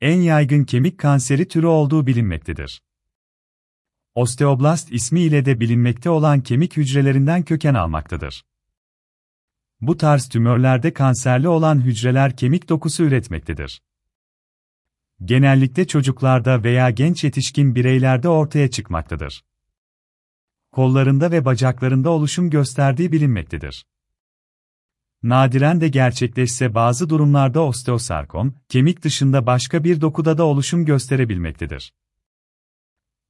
en yaygın kemik kanseri türü olduğu bilinmektedir. Osteoblast ismi ile de bilinmekte olan kemik hücrelerinden köken almaktadır. Bu tarz tümörlerde kanserli olan hücreler kemik dokusu üretmektedir. Genellikle çocuklarda veya genç yetişkin bireylerde ortaya çıkmaktadır. Kollarında ve bacaklarında oluşum gösterdiği bilinmektedir. Nadiren de gerçekleşse bazı durumlarda osteosarkom, kemik dışında başka bir dokuda da oluşum gösterebilmektedir.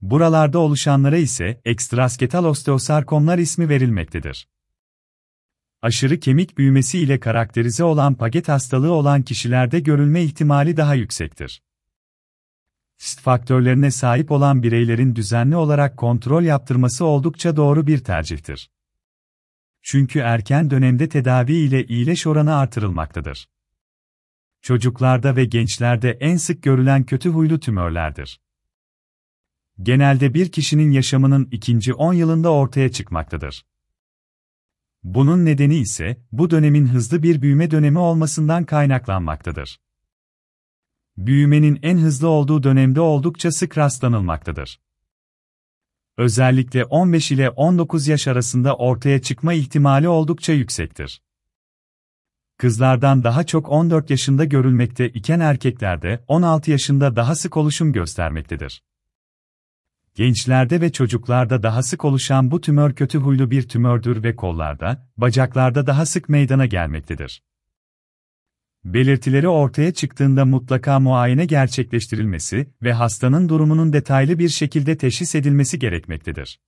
Buralarda oluşanlara ise ekstrasketal osteosarkomlar ismi verilmektedir. Aşırı kemik büyümesi ile karakterize olan paget hastalığı olan kişilerde görülme ihtimali daha yüksektir. Risk faktörlerine sahip olan bireylerin düzenli olarak kontrol yaptırması oldukça doğru bir tercihtir. Çünkü erken dönemde tedavi ile iyileş oranı artırılmaktadır. Çocuklarda ve gençlerde en sık görülen kötü huylu tümörlerdir. Genelde bir kişinin yaşamının ikinci 10 yılında ortaya çıkmaktadır. Bunun nedeni ise bu dönemin hızlı bir büyüme dönemi olmasından kaynaklanmaktadır. Büyümenin en hızlı olduğu dönemde oldukça sık rastlanılmaktadır. Özellikle 15 ile 19 yaş arasında ortaya çıkma ihtimali oldukça yüksektir. Kızlardan daha çok 14 yaşında görülmekte iken erkeklerde 16 yaşında daha sık oluşum göstermektedir. Gençlerde ve çocuklarda daha sık oluşan bu tümör kötü huylu bir tümördür ve kollarda, bacaklarda daha sık meydana gelmektedir. Belirtileri ortaya çıktığında mutlaka muayene gerçekleştirilmesi ve hastanın durumunun detaylı bir şekilde teşhis edilmesi gerekmektedir.